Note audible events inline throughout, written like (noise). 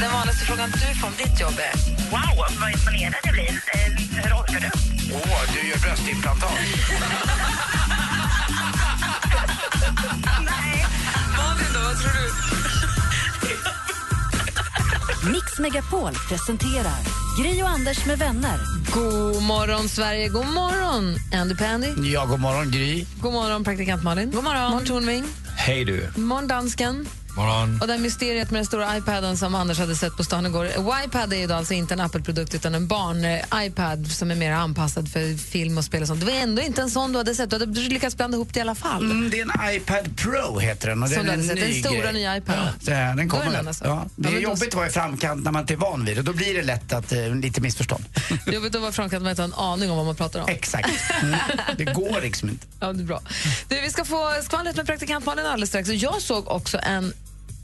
Den vanligaste frågan du får om ditt jobb är... Wow, vad imponerad jag blir. Eh, hur orkar du? Åh, du gör bröstimplantat. Malin, då? Vad tror du? Mix Megapol presenterar Gri och Anders med vänner. God morgon, Sverige. God morgon, Andy Pandy. Ja, god morgon Gry. God morgon, praktikant Malin. God morgon. morgon Tornving. Hej du. God morgon, dansken. Morgon. Och det här mysteriet med den stora iPaden som Anders hade sett på stan igår. iPad är ju alltså inte en Apple-produkt utan en barn-iPad som är mer anpassad för film och spel och sånt. Det var ändå inte en sån du hade sett. Du hade lyckats blanda ihop det i alla fall. Mm, det är en iPad Pro heter den. Och Som den är sett. Den stora nya iPaden. Ja, den kommer. den alltså. ja, det är jobbigt att vara i framkant när man inte är van vid det. Då blir det lätt att eh, lite missförstånd. (laughs) Jobbigt att vara framkant med att ha en aning om vad man pratar om. Exakt. Mm. Det går liksom inte. (laughs) Ja, det är bra. Du, vi ska få skvallret med praktikant Malin alldeles strax. Jag såg också en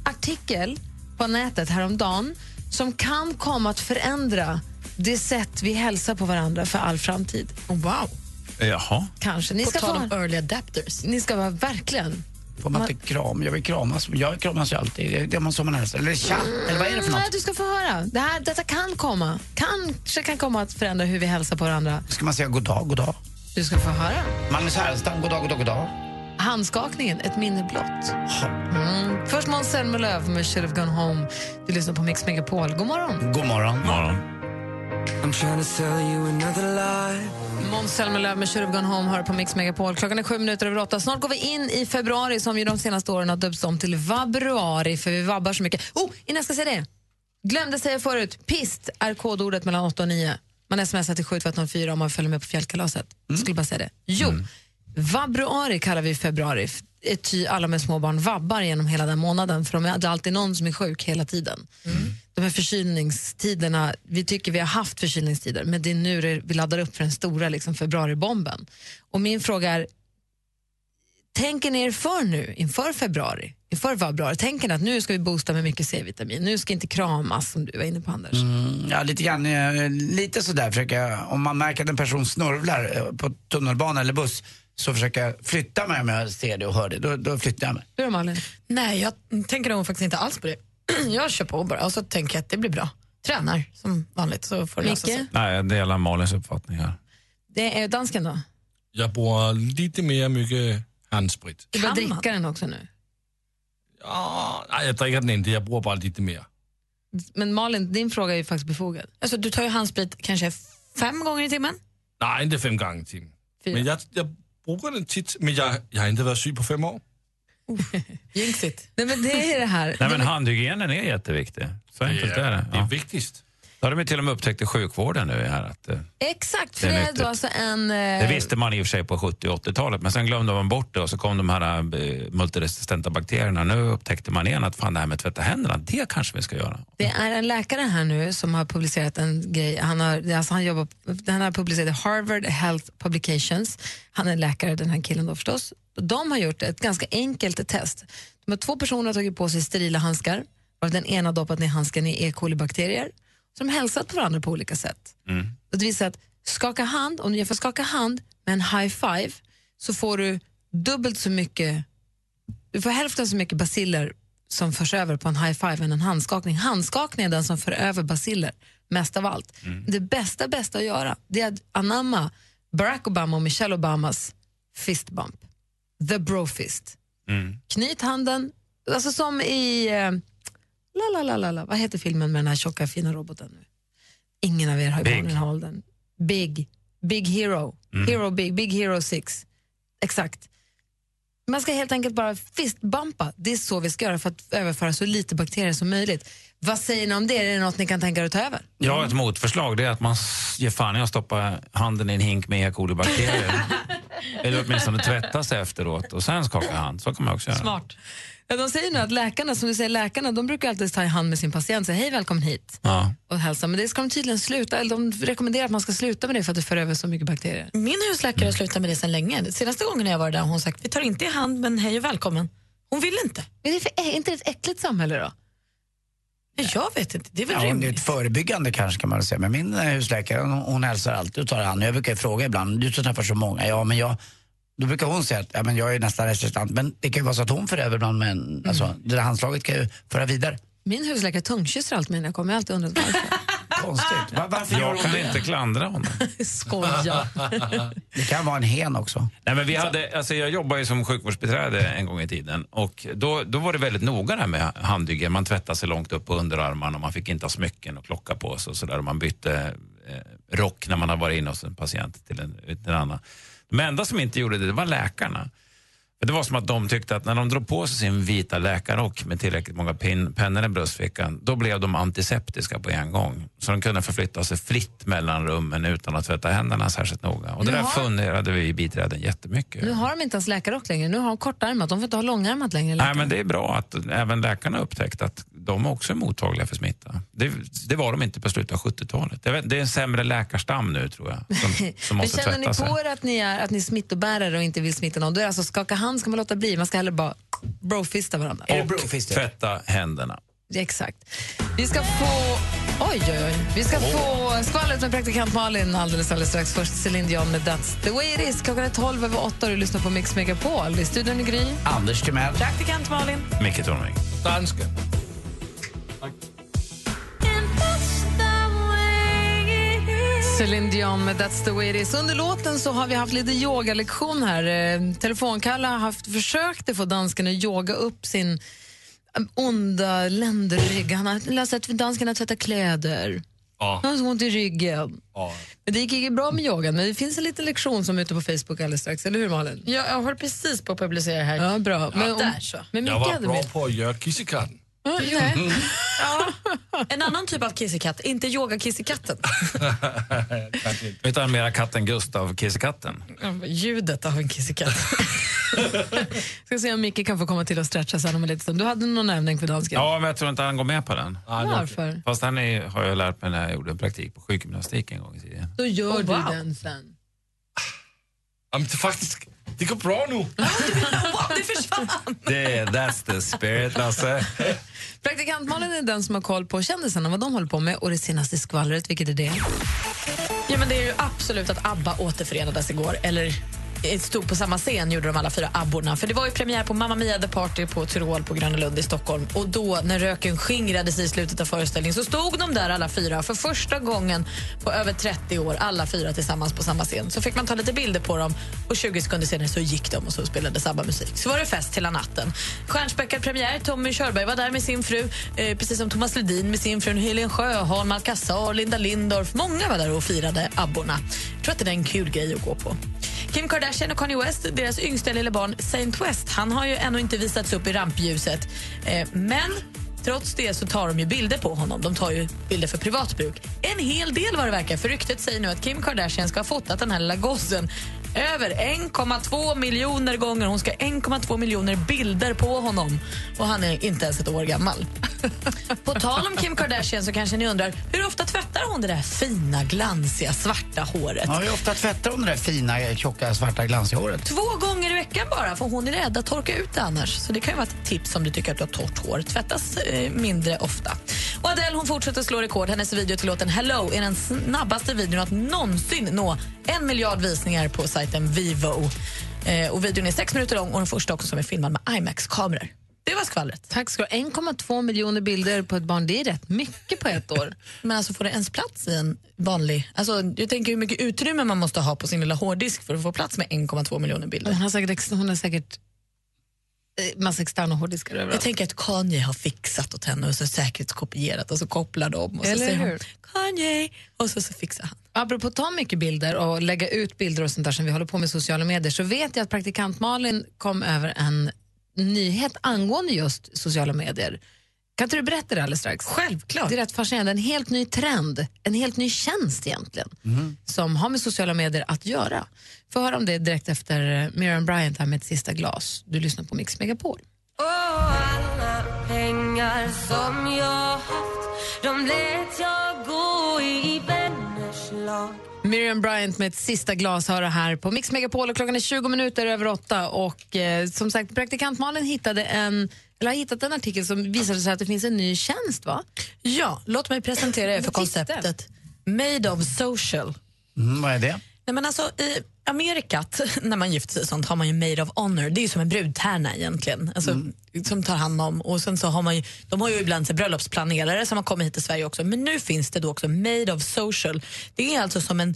artikel på nätet häromdagen som kan komma att förändra det sätt vi hälsar på varandra för all framtid. Wow. Jaha. Kanske. Ni På ska, tal få, om early adapters. ni ska vara verkligen... Får man inte kram? Jag vill kramas. Jag kramas ju alltid. Det är man som man hälsar. Eller tja, eller vad är det för Nej, något? du ska få höra. Det här, detta kan komma. Kanske kan komma att förändra hur vi hälsar på varandra. Ska man säga god dag, god dag? Du ska få höra. Magnus Härenstam, god dag, god dag, god dag. Handskakningen, ett minne blott. Mm. Först Måns Zelmerlöw med Should have gone home. Du lyssnar på Mix Megapol. God morgon. God morgon. Morgon. Måns Zelmerlöw med Should have gone home hör på Mix Megapol. Klockan är sju minuter över åtta. Snart går vi in i februari som ju de senaste åren har döpts om till vabruari för vi vabbar så mycket. Oh, innan jag ska säga det. Glömde säga förut. Pist är kodordet mellan 8 och 9. Man smsar till 7104 om man följer med på fjällkalaset. Skulle bara säga det. Jo, vabruari kallar vi februari. Ty alla med små barn vabbar genom hela den månaden för de är, det är alltid någon som är sjuk hela tiden. De här förkylningstiderna, vi tycker vi har haft förkylningstider men det är nu vi laddar upp för den stora liksom, februaribomben. Och min fråga är, tänker ni er för nu inför februari, inför februari, tänker ni att nu ska vi boosta med mycket C-vitamin, nu ska inte kramas som du var inne på Anders? Mm, ja, lite grann. eh, Lite sådär försöker jag, om man märker att en person snörvlar eh, på tunnelbana eller buss så försöker jag flytta mig om jag ser det och hör det. Då, då flyttar jag mig. Du då Malin? Nej, jag tänker nog faktiskt inte alls på det. (clears throat) Jag kör på bara och så tänker jag att det blir bra. Tränar som vanligt så får det lösa sig. Nej, jag delar Malins uppfattning här. Det är dansken då? Jag bruger lite mer mycket handsprit. Du börjar dricka den också nu. Ja, nej, jag dricker den inte, jag bruger bara lite mer. Men Malin, din fråga är ju faktiskt befogad. Alltså, du tar ju handsprit kanske fem gånger i timmen. Nej, inte fem gånger i timmen. Fyra. Men jag, jag bruger den titt, men jag, jag har inte varit sjuk på fem år. Jinxigt. Nej, men det är det här. Nej, men handhygienen är jätteviktig. Så enkelt är det. det är viktigast. Det har de till och med upptäckt i sjukvården nu här att eh, Exakt, för Det är nyttigt. då alltså en... eh, Det visste man i och för sig på 70 och 80-talet, men sen glömde man bort det och så kom de här eh, multiresistenta bakterierna. Nu upptäckte man igen att fan det här med att tvätta händerna, det kanske vi ska göra. Det är en läkare här nu som har publicerat en grej. Han har, alltså han jobbar, han har publicerat Harvard Health Publications. Han är läkare, den här killen då förstås. De har gjort ett ganska enkelt test. De har två personer har tagit på sig sterila handskar. Den ena doppat ner handsken i E. coli-bakterier. Så de hälsat på varandra på olika sätt. Och det visar att skaka hand, om du får skaka hand med en high five så får du dubbelt så mycket, du får hälften så mycket basiller som förs över på en high five än en handskakning. Handskakning är den som för över basiller mest av allt. Det bästa, bästa att göra det är att anamma Barack Obama och Michelle Obamas fist bump. The bro fist. Knyt handen, alltså som i eh, la, la, la, la, la. vad heter filmen med den här tjocka fina roboten nu? Ingen av er har barn i åldern. Big, Big Hero, Hero Big, Big Hero 6. Exakt. Man ska helt enkelt bara fistbumpa. Det är så vi ska göra för att överföra så lite bakterier som möjligt. Vad säger ni om det? Är det något ni kan tänka er att ta över? Ja, ett motförslag det är att man ger fan i att stoppa handen i en hink med E. coli-bakterier. (laughs) Eller åtminstone tvätta sig efteråt och sen skaka hand. Så kan man också göra. Smart. Ja, de säger nu att läkarna, som du säger, läkarna de brukar alltid ta i hand med sin patient och säga hej välkommen hit Ja. och hälsa. Men det ska de tydligen sluta, eller de rekommenderar att man ska sluta med det för att det för över så mycket bakterier. Min husläkare har slutat med det sedan länge. Senaste gången jag var där har hon sagt vi tar inte i hand men hej och välkommen. Hon vill inte. Men det är, för, är inte det ett äckligt samhälle då? Nej, Jag vet inte, det är väl Ja, det är rimligt. ett förebyggande kanske kan man säga. Men min eh, husläkare hon, hon hälsar alltid och tar hand. Jag brukar fråga ibland, du träffar så många, ja men jag då brukar hon säga att ja, men jag är nästan resistent. Men det kan ju vara så att hon för över bland män. Alltså, det där handslaget kan ju föra vidare. Min husläkare tungkysser alltid mig när jag kommer. Jag har alltid undrat varför. (laughs) Konstigt. Va- varför Jag kan inte klandra honom. (laughs) Skoja. (laughs) Det kan vara en hen också. Nej, men vi hade, alltså jag jobbade ju som sjukvårdsbiträde en gång i tiden och då, då var det väldigt noga där med handhygien. Man tvättade sig långt upp på underarmarna och man fick inte ha smycken och klocka på sig och sådär. Man bytte eh, rock när man hade varit inne hos en patient till en, till en annan. De enda som inte gjorde det, det var läkarna. Det var som att de tyckte att när de drog på sig sin vita läkarrock med tillräckligt många pin, pennor i bröstfickan, då blev de antiseptiska på en gång. Så de kunde förflytta sig fritt mellan rummen utan att tvätta händerna särskilt noga. Och det där har- funderade vi i biträden jättemycket. Nu har de inte ens läkarrock längre. Nu har de kortärmat. De får inte ha långärmat längre. Nej, läkarna. men det är bra att även läkarna upptäckt att de också är mottagliga för smitta. Det, det var de inte på slutet av 70-talet. Jag vet, det är en sämre läkarstam nu tror jag, som, (laughs) som Men måste känner ni på er att ni, är, att ni är smittobärare och inte vill smitta någon, då är det alltså skaka hand ska man låta bli. Man ska hellre bara brofista varandra. Är det brofist? Tvätta händerna. Exakt. Vi ska få... Oj, oj, oj. Vi ska få skvallret med praktikant Malin alldeles, alldeles strax. Först Céline Dion med That's the way it is. Klockan är 12 över 8 och du lyssnar på Mix Megapol. I studion är Gry. Anders Timell. Praktikant Malin. Micke Tornving. Danska. Céline Dion med That's the way it is. Under låten så har vi haft lite yogalektion här. Eh, Telefonkalle har haft, försökt få dansken att yoga upp sin eh, onda ländrygg. Han har läst att dansken har tvättat kläder. Ja. Han har så ont i ryggen. Ja. Men det gick ju bra med yogan, men det finns en liten lektion som är ute på Facebook alldeles strax, eller hur Malin? Jag, jag håller precis på att publicera här. Ja, bra. Men, om, där så. men Jag var bra med. på att göra kissekatten. Ja, nej. En annan typ av kissekatt, inte yoga-kissekatten. (laughs) Utan mera katten Gustav, kissekatten. Ljudet av en kissekatt. (laughs) Ska se om Micke kan få komma till och stretcha sen om en liten stund. Du hade någon övning för dansken? Ja, men jag tror inte han går med på den. Ja. Varför? Fast han är, har jag lärt mig när jag gjorde en praktik på sjukgymnastik en gång i tiden. Då gör Oh, du wow. den sen. Ja, men faktiskt, det går bra nu. det försvann! Det, that's the spirit, Lasse. Praktikant Malin är den som har koll på kändisarna, vad de håller på med och det senaste skvallret, vilket är det? Ja, men det är ju absolut att ABBA återförenades igår. Eller Eh, stod på samma scen gjorde de alla fyra abborna. För det var ju premiär på Mamma Mia The Party på Tyrol på Gröna Lund i Stockholm. Och då när röken skingrades i slutet av föreställningen så stod de där alla fyra för första gången på över 30 år, alla fyra tillsammans på samma scen. Så fick man ta lite bilder på dem och 20 sekunder senare så gick de och så spelade samma musik. Så var det fest hela natten. Stjärnspäckad premiär. Tommy Körberg var där med sin fru, eh, precis som Thomas Ledin med sin fru, Helen Sjöholm, Alcazar, Linda Lindorff. Många var där och firade abborna. Jag tror att det är en kul grej att gå på. Kim Kardashian och Kanye West, deras yngsta lilla barn Saint West, han har ju ännu inte visats upp i rampljuset. Eh, men trots det så tar de ju bilder på honom. De tar ju bilder för privat bruk. En hel del vad det verkar, för ryktet säger nu att Kim Kardashian ska ha fotat den här lilla gossen över 1,2 miljoner gånger. Hon ska ha 1,2 miljoner bilder på honom. Och han är inte ens ett år gammal. (laughs) På tal om Kim Kardashian så kanske ni undrar, hur ofta tvättar hon det där fina, glansiga, svarta håret? Ja, hur ofta tvättar hon det där fina, tjocka, svarta, glansiga håret? Två gånger i veckan bara, för hon är rädd att torka ut det annars. Så det kan ju vara ett tips om du tycker att du har torrt hår. Tvättas eh, mindre ofta. Och Adele hon fortsätter slå rekord. Hennes video till låten Hello är den snabbaste videon att någonsin nå en miljard visningar på sajten Vivo. Eh, och videon är sex minuter lång och den första också som är filmad med IMAX-kameror. Det var skvallret. Tack ska du ha. 1,2 miljoner bilder på ett barn, det är rätt mycket på ett år. (laughs) Men alltså får det ens plats i en vanlig... Alltså, jag tänker hur mycket utrymme man måste ha på sin lilla hårddisk för att få plats med 1,2 miljoner bilder. Hon har säkert, hon har säkert massa externa hårddiskar Jag överallt. tänker att Kanye har fixat åt henne och så säkerhetskopierat och så kopplar de och så Eller säger hon? Kanye och så, så fixar han. Apropå att ta mycket bilder och lägga ut bilder och sånt där som vi håller på med i sociala medier så vet jag att praktikant Malin kom över en nyhet angående just sociala medier. Kan inte du berätta det alldeles strax? Självklart. Det är rätt fascinerande. En helt ny trend, en helt ny tjänst egentligen, som har med sociala medier att göra. Få höra om det direkt efter eh, Miriam Bryant här med ett sista glas. Du lyssnar på Mix Megapol. alla pengar som jag haft De lät jag gå i vänners lag Miriam Bryant med ett sista glas har det här på Mix Megapol och klockan är 20 minuter över åtta och eh, som sagt praktikant Malin hittade en eller har hittat en artikel som visade sig att det finns en ny tjänst va? Ja, låt mig presentera er för konceptet Made of social. Mm, vad är det? Nej, men alltså, I Amerikat, (laughs) när man gifter sig sånt, har man ju made of honor. Det är som en brudtärna egentligen, alltså, som tar hand om. Och sen så har man ju, de har ju ibland så bröllopsplanerare som har kommit hit till Sverige också. Men nu finns det då också made of social. Det är alltså som en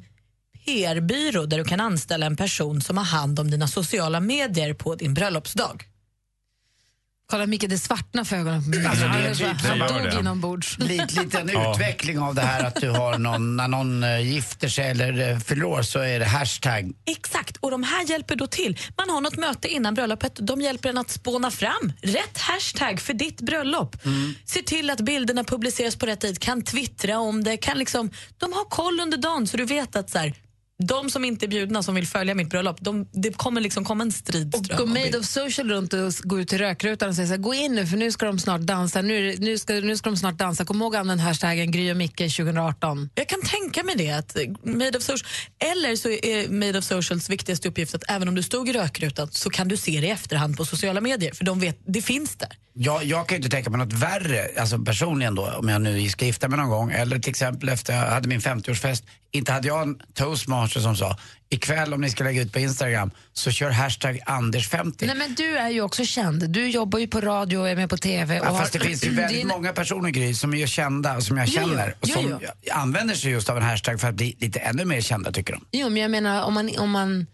PR-byrå där du kan anställa en person som har hand om dina sociala medier på din bröllopsdag. Kolla Micke, det svartnar för ögonen på mig. Alltså, det är typ han dog det. inombords. Lite, lite en utveckling av det här att du har någon, när någon eh, gifter sig eller eh, fyller år så är det hashtag. Exakt, och de här hjälper då till. Man har något möte innan bröllopet, de hjälper en att spåna fram rätt hashtag för ditt bröllop. Se till att bilderna publiceras på rätt tid, kan twittra om det, kan liksom, de har koll under dagen så du vet att så här, de som inte är bjudna som vill följa mitt bröllop, de, det kommer liksom komma en stridström. Gå av Made of Social runt och gå ut till rökrutan och säga så här, gå in nu för nu ska de snart dansa. Nu, nu, ska, nu ska de snart dansa. Kom ihåg använd hashtaggen Gry och Micke 2018. Jag kan tänka mig det. Att eh, made of social, eller så är Made of Socials viktigaste uppgift att även om du stod i rökrutan så kan du se det i efterhand på sociala medier för de vet, det finns där. Jag, jag kan ju inte tänka mig något värre, alltså personligen då, om jag nu ska gifta mig någon gång, eller till exempel efter jag hade min 50-årsfest, inte hade jag en toastmaster som sa, ikväll om ni ska lägga ut på Instagram, så kör hashtag Anders50. Nej men du är ju också känd. Du jobbar ju på radio och är med på TV. Och Ja, har- fast det finns ju (clears throat) väldigt Din- många personer Gry, som är kända och som jag Jo, jo. känner och Jo, som använder sig just av en hashtag för att bli lite ännu mer kända tycker de. Jo, men jag menar om man, om man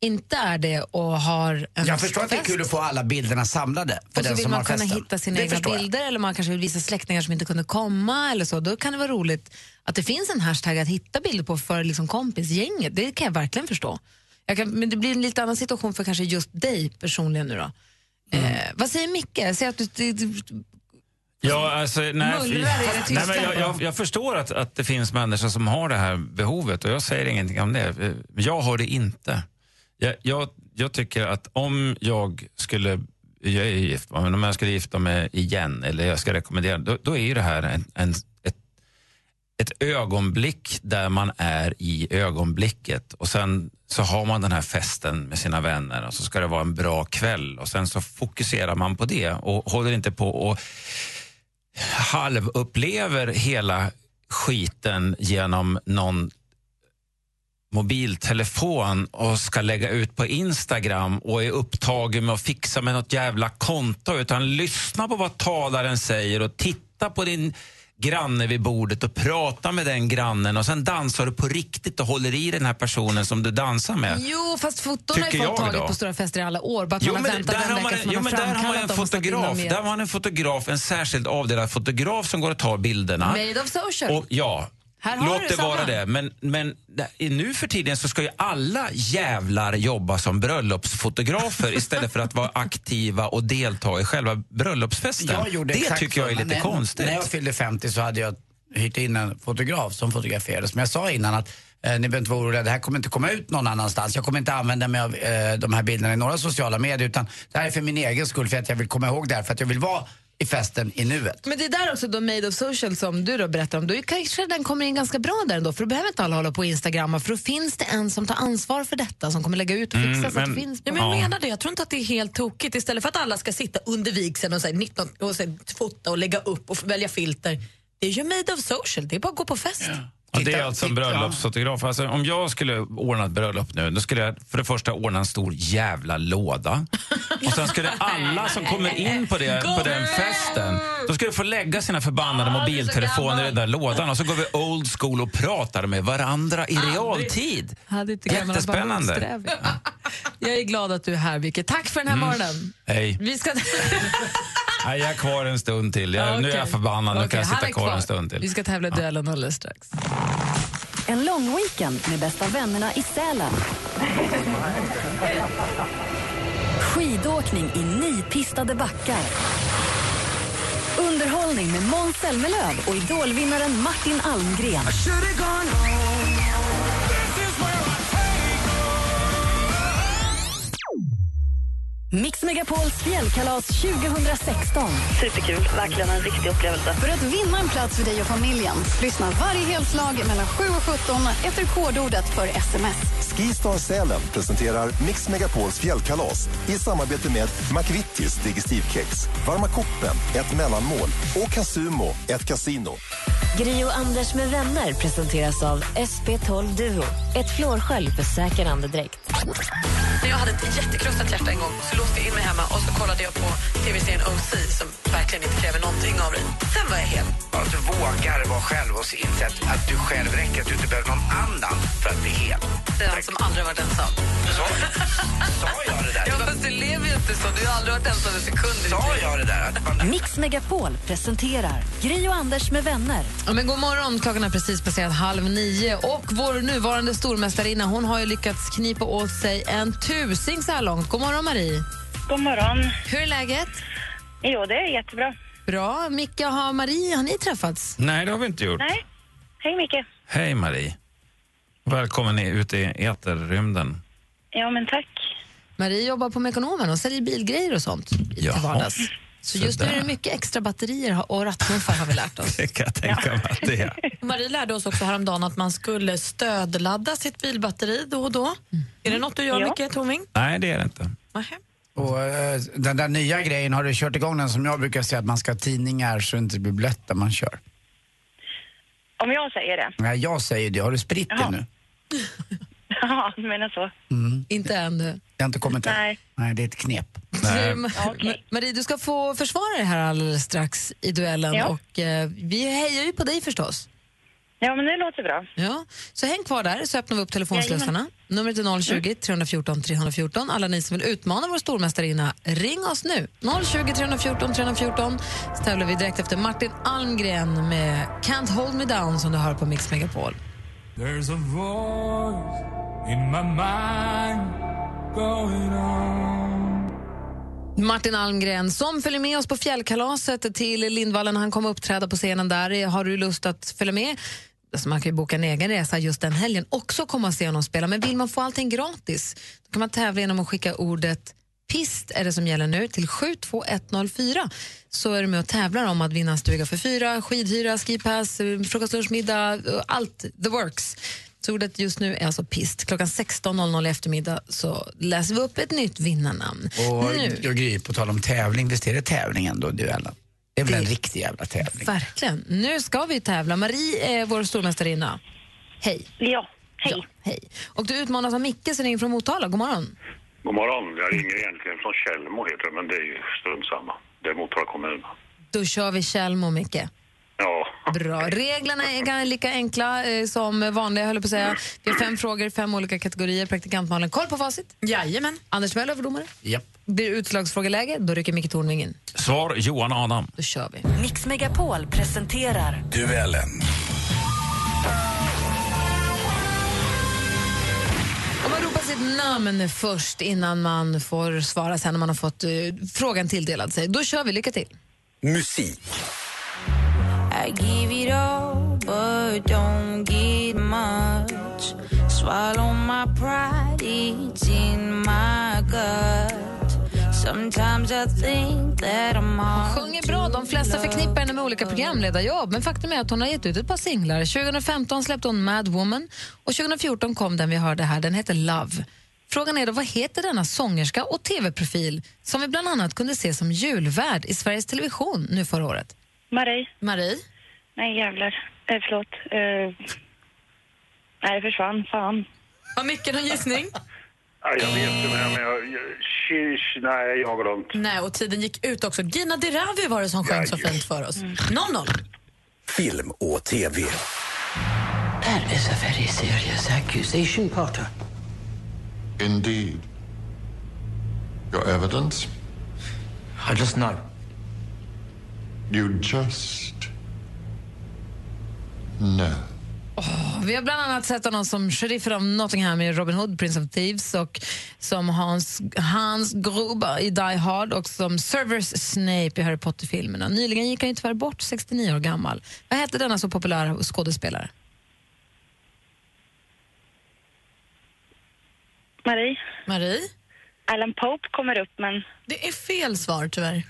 inte är det och har en Jag förstår att det är kul att få alla bilderna samlade för och så den vill som man har kunna festen. hitta sina Det egna förstår jag. bilder eller man kanske vill visa släktingar som inte kunde komma eller så. Då kan det vara roligt att det finns en hashtag att hitta bilder på för liksom kompisgänget. Det kan jag verkligen förstå. Jag kan, men det blir en lite annan situation för kanske just dig personligen nu då. Mm. Eh, vad säger Micke? Jag ser att du, du, du, Ja, alltså, nej, Mullrar i det nej, men jag, jag, jag förstår att, att det finns människor som har det här behovet och jag säger ingenting om det. Eh, Jag har det inte. Jag, jag, jag tycker att om jag skulle, jag är gift, men om jag skulle gifta mig igen eller jag ska rekommendera, då, då är ju det här en, en, ett, ett ögonblick där man är i ögonblicket. Och sen så har man den här festen med sina vänner och så ska det vara en bra kväll och sen så fokuserar man på det och håller inte på och halvupplever hela skiten genom någon mobiltelefon och ska lägga ut på Instagram och är upptagen med att fixa med något jävla konto utan lyssna på vad talaren säger och titta på din granne vid bordet och prata med den grannen och sen dansar du på riktigt och håller i den här personen som du dansar med. jo, fast foton har ju folk tagit då? på stora fester i alla år. Bara att Jo man har väntat där en man, jo, men där har man en fotograf. Där har man en fotograf, en särskilt avdelad fotograf som går och tar bilderna. Made of social. Och, ja, låt det samma. vara det. Men, men nu för tiden så ska ju alla jävlar jobba som bröllopsfotografer (laughs) istället för att vara aktiva och delta i själva bröllopsfesten. Det tycker jag är lite när, konstigt. När jag fyllde 50 så hade jag hyrt in en fotograf som fotograferade. Som jag sa innan att eh, ni behöver inte vara oroliga, det här kommer inte komma ut någon annanstans. Jag kommer inte använda mig av eh, de här bilderna i några sociala medier utan det här är för min egen skull, för att jag vill komma ihåg det här, för att jag vill vara i festen i nuet. Men det är där också då Made of Social som du då berättar om, då kanske den kommer in ganska bra där ändå, för då behöver inte alla hålla på Instagram, för då finns det en som tar ansvar för detta, som kommer lägga ut och fixa Mm, så att men- det finns. Ja, men jag Ja. menar det. Jag tror inte att det är helt tokigt. Istället för att alla ska sitta under vigseln och, så här, 19, och så här, fota och lägga upp och välja filter. Det är ju made of social. Det är bara att gå på fest. Ja, det är alltså en bröllopsfotograf. Alltså, om jag skulle ordna ett bröllop nu, då skulle jag för det första ordna en stor jävla låda. Och sen skulle alla som kommer in på, det, på den festen, då skulle få lägga sina förbannade mobiltelefoner i den där lådan och så går vi old school och pratar med varandra i realtid. Jättespännande. Jag är glad att du är här, Vicky. Tack för den här Mm. morgonen. Hej. Vi ska... (laughs) Nej, jag är kvar en stund till. Jag, Nu är jag förbannad, nu Okej, kan jag sitta kvar en stund till. Vi ska tävla i duellen alldeles strax. En lång weekend med bästa vännerna i Sälen. Skidåkning i nypistade backar. Underhållning med Måns Zelmerlöw och idolvinnaren Martin Almgren. Mix Megapols fjällkalas 2016. Superkul, verkligen en riktig upplevelse. För att vinna en plats för dig och familjen, lyssna varje helslag mellan 7 och 17 efter kodordet för sms. Skistar Sälen presenterar Mix Megapols fjällkalas i samarbete med McVittys Digestivkex, Varma koppen, ett mellanmål och Casumo, ett kasino. Gri och Anders med vänner presenteras av SP12 Duo. Ett flårskölj för säker andedräkt. Jag hade ett jättekrossat hjärta en gång låste jag in mig hemma och så kollade jag på tv-serien OC som verkligen inte kräver någonting av dig. Sen var jag hel. Att du vågar vara själv och inse att, att du själv räcker, att du inte behöver någon annan för att bli hel. Den som aldrig varit ensam. Så, sa jag det där? Ja, fast du lever ju inte så. Du har aldrig varit ensam en sekund Sa jag det där? Man, Mix Megapol presenterar Gri och Anders med vänner. Ja, men god morgon, klockan är precis passerat halv nio och vår nuvarande stormästarinna hon har ju lyckats knipa åt sig en tusing så här långt. God morgon Marie. God morgon. Hur är läget? Jo, det är jättebra. Bra. Micke, har Marie, har ni träffats? Nej, det har vi inte gjort. Nej. Hej, Micke. Hej Marie. Välkommen ut i eterrymden. Ja, men tack. Marie jobbar på Mekonomen och säljer bilgrejer och sånt till vardags. Så just nu är det mycket extra batterier och rattmuffar har vi lärt oss. (laughs) Det kan jag tänka mig att det är. (laughs) Marie lärde oss också häromdagen att man skulle stödladda sitt bilbatteri då och då. Är det något du gör Ja. mycket, Torming? Nej, det är det inte. Nähä. Och, eh, den där nya grejen, har du kört igång den som jag brukar säga att man ska ha tidningar så det inte blir blött när man kör? Om jag säger det. Nej, jag säger det. Har du spritt det Jaha. nu? (laughs) Ja, du menar så. Inte ännu. Det har inte kommit än? Nej. Nej, det är ett knep. Nej. Ma- (laughs) Okej. Ma- Marie, du ska få försvara dig här alldeles strax i duellen Ja. och eh, vi hejar ju på dig förstås. Ja, men det låter bra. Ja. Så häng kvar där så öppnar vi upp telefonslussarna. Numret är 020 314 314. Alla ni som vill utmana vår stormästarinna, ring oss nu. 020 314 314. Så tävlar vi direkt efter Martin Almgren med Can't hold me down som du hör på Mix Megapol. There's a voice in my mind going on. Martin Almgren som följer med oss på fjällkalaset till Lindvallen. Han kommer uppträda på scenen där. Har du lust att följa med? Alltså man kan ju boka en egen resa just den helgen. Också komma och se honom spela. Men vill man få allting gratis då kan man tävla genom att skicka ordet PIST är det som gäller nu till 72104 så är du med och tävlar om att vinna stuga för fyra, skidhyra, skipass, eh, frukost, lunch, middag. Eh, allt the works. Så ordet just nu är alltså PIST. Klockan 16.00 i eftermiddag så läser vi upp ett nytt vinnarnamn. Och nu. jag Gry, på tal om tävling, visst är det tävling ändå, duellen? Det är väl en riktig jävla tävling? Verkligen. Nu ska vi tävla. Marie är vår stormästarinna. Hej. Ja, hej. Ja, hej. Och du utmanas av Micke som ringer från Motala. God morgon. God morgon. Jag ringer egentligen från Tjällmo heter det, men det är ju strunt samma. Det är Motala kommun. Då kör vi Tjällmo, Micke. Ja, Bra. Reglerna är lika enkla eh, som vanliga, höll jag på att säga. Vi har fem frågor, fem olika kategorier. Praktikantmalen, koll på facit. Jajamän. Anders Möller överdomare. Japp. Blir det utslagsfrågeläge, då rycker Micke Tornving in. Svar Johan Adam. Då kör vi. Mix Megapol presenterar Duellen. Om man ropar sitt namn först innan man får svara sen när man har fått eh, frågan tilldelad sig. Då kör vi. Lycka till. Musik. I give it all, but don't get much. Swallow my pride, it's in my gut. Sometimes I think that I'm hard Sjunger bra. De flesta förknippar henne med olika programledarjobb. Men faktum är att hon har gett ut ett par singlar. 2015 släppte hon Mad Woman och 2014 kom den vi hörde här. Den heter Love. Frågan är då, vad heter denna sångerska och tv-profil som vi bland annat kunde se som julvärd i Sveriges Television nu förra året? Marie. Marie? Nej, jävlar. Eh, förlåt. Eh, nej, det försvann. Fan. Har Micke någon gissning? (laughs) Ja, jag vet inte, men jag... men jag- jag- Shish, nej, jag har glömt. Nej, och tiden gick ut också. Gina Dirawi var det som sjöng så fint för oss. 0-0. Film och TV. That is a very serious accusation, Potter. Indeed. Your evidence? I just know. You just know. Vi har bland annat sett honom som sheriffen av Nottingham i Robin Hood, Prince of Thieves och som Hans, Hans Gruber i Die Hard och som Severus Snape i Harry Potter-filmerna. Nyligen gick han ju tyvärr bort, 69 år gammal. Vad hette denna så populära skådespelare? Marie. Marie? Alan Pope kommer upp, men... Det är fel svar tyvärr.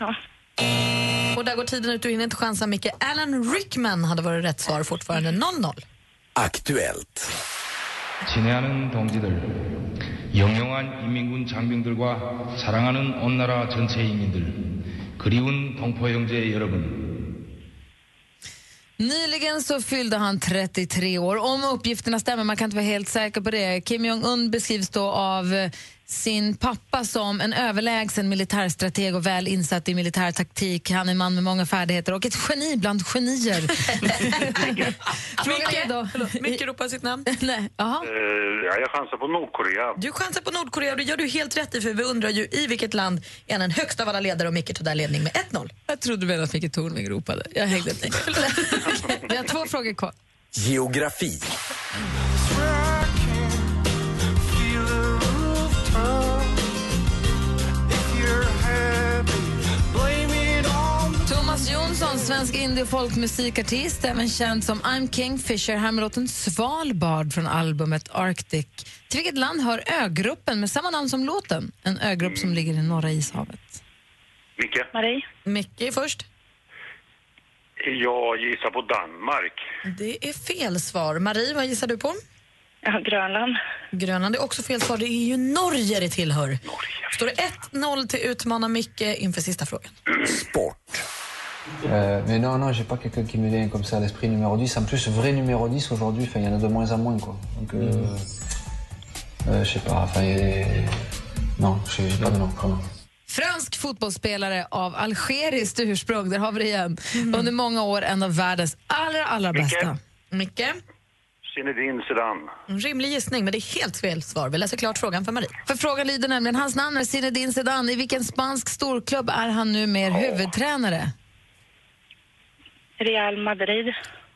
Och där går tiden ut och hinner inte chansa Micke. Alan Rickman hade varit rätt svar fortfarande. 0-0. Aktuellt. 친애하는 동지들, 영영한 인민군 장병들과 사랑하는 온나라 전체 인민들, 그리운 동포 형제 여러분. Nyligen så fyllde han 33 år. Om uppgifterna stämmer, man kan inte vara helt säker på det. Kim Jong-Un beskrivs då av eh, sin pappa som en överlägsen militärstrateg och väl insatt i militär taktik. Han är en man med många färdigheter och ett geni bland genier. (laughs) Är då... Micke ropar sitt namn. (laughs) Nej, aha. Ja, jag chansar på Nordkorea. Du chansar på Nordkorea och det gör du helt rätt i för vi undrar ju i vilket land är den högsta av alla ledare och Micke tog där ledning med 1-0. Jag trodde väl att Micke Tornving ropade. Jag hängde inte (laughs) Vi har två frågor kvar. Geografi. Svensk indie och folkmusikartist, även känd som I'm Kingfisher, här med låten Svalbard från albumet Arctic. Till vilket land hör ögruppen med samma namn som låten? En ögrupp som ligger i norra ishavet. Micke? Marie? Micke först. Jag gissar på Danmark. Det är fel svar. Marie, vad gissar du på? Ja, Grönland. Grönland är också fel svar. Det är ju Norge det tillhör. Står det 1-0 till utmana Micke inför sista frågan. Euh, mais non, non, j'ai pas quelqu'un qui me vient comme ça à l'esprit numéro 10. En plus, vrai numéro 10 aujourd'hui, enfin, il y en a de moins en moins, quoi. Donc, euh, euh, je sais pas, enfin, a- non, j'ai j'ai pas de nom, vraiment. Fransk fotbollsspelare av algeriskt ursprung, där har vi det igen. Under många år en av världens allra, allra bästa. Micke? Zinedine Zidane. En rimlig gissning, men det är helt fel svar. Vi läser klart frågan för Marie. För frågan lyder nämligen, hans namn är Zinedine Zidane. I vilken spansk storklubb är han nu mer huvudtränare? Real Madrid.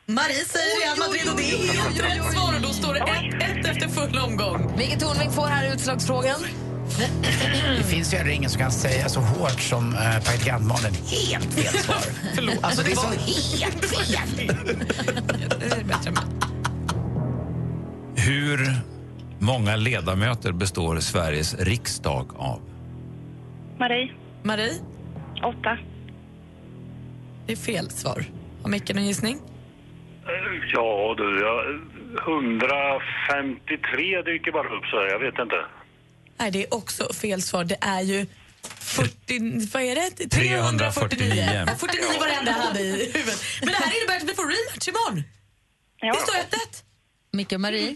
Marie säger Real Madrid och det är helt rätt svar och då står det 1-1 efter full omgång. Micke Tornving får här utslagsfrågan. (clears throat) Det finns ju heller ingen som kan säga så hårt som uh, praktikantmannen. Helt fel svar. (laughs) Förlåt. Alltså det är så helt fel. Hur många ledamöter består Sveriges riksdag av? Marie? Marie? Åtta. Det är fel svar. Har Micke någon gissning? Ja, du, jag, 153 dyker bara upp så här, jag vet inte. Nej, det är också fel svar. Det är ju 40... Vad är det? 349. Ja, 49 var det enda jag hade i huvudet. Men det här innebär att vi får rematch imorgon. Det står 1-1. Micke och Marie?